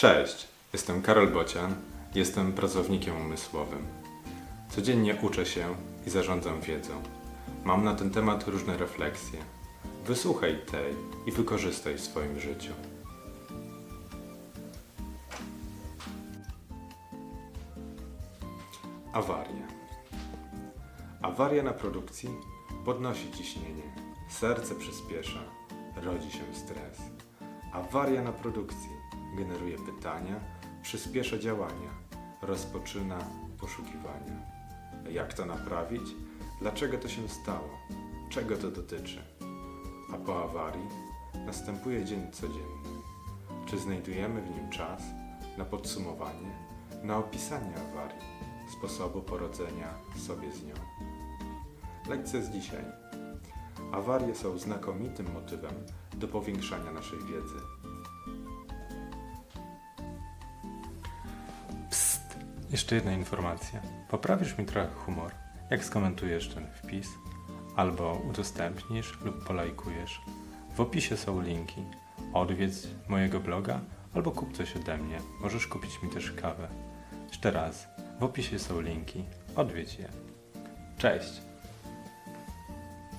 Cześć, jestem Karol Bocian, jestem pracownikiem umysłowym. Codziennie uczę się i zarządzam wiedzą. Mam na ten temat różne refleksje. Wysłuchaj tej i wykorzystaj w swoim życiu. Awaria. Awaria na produkcji podnosi ciśnienie, serce przyspiesza, rodzi się stres. Awaria na produkcji generuje pytania, przyspiesza działania, rozpoczyna poszukiwania. Jak to naprawić? Dlaczego to się stało? Czego to dotyczy? A po awarii następuje dzień codzienny. Czy znajdujemy w nim czas na podsumowanie, na opisanie awarii, sposobu porodzenia sobie z nią? Lekcja z dzisiaj. Awarie są znakomitym motywem do powiększania naszej wiedzy. Jeszcze jedna informacja. Poprawisz mi trochę humor, jak skomentujesz ten wpis, albo udostępnisz lub polajkujesz. W opisie są linki. Odwiedz mojego bloga albo kup coś ode mnie. Możesz kupić mi też kawę. Jeszcze raz, w opisie są linki. Odwiedź je. Cześć!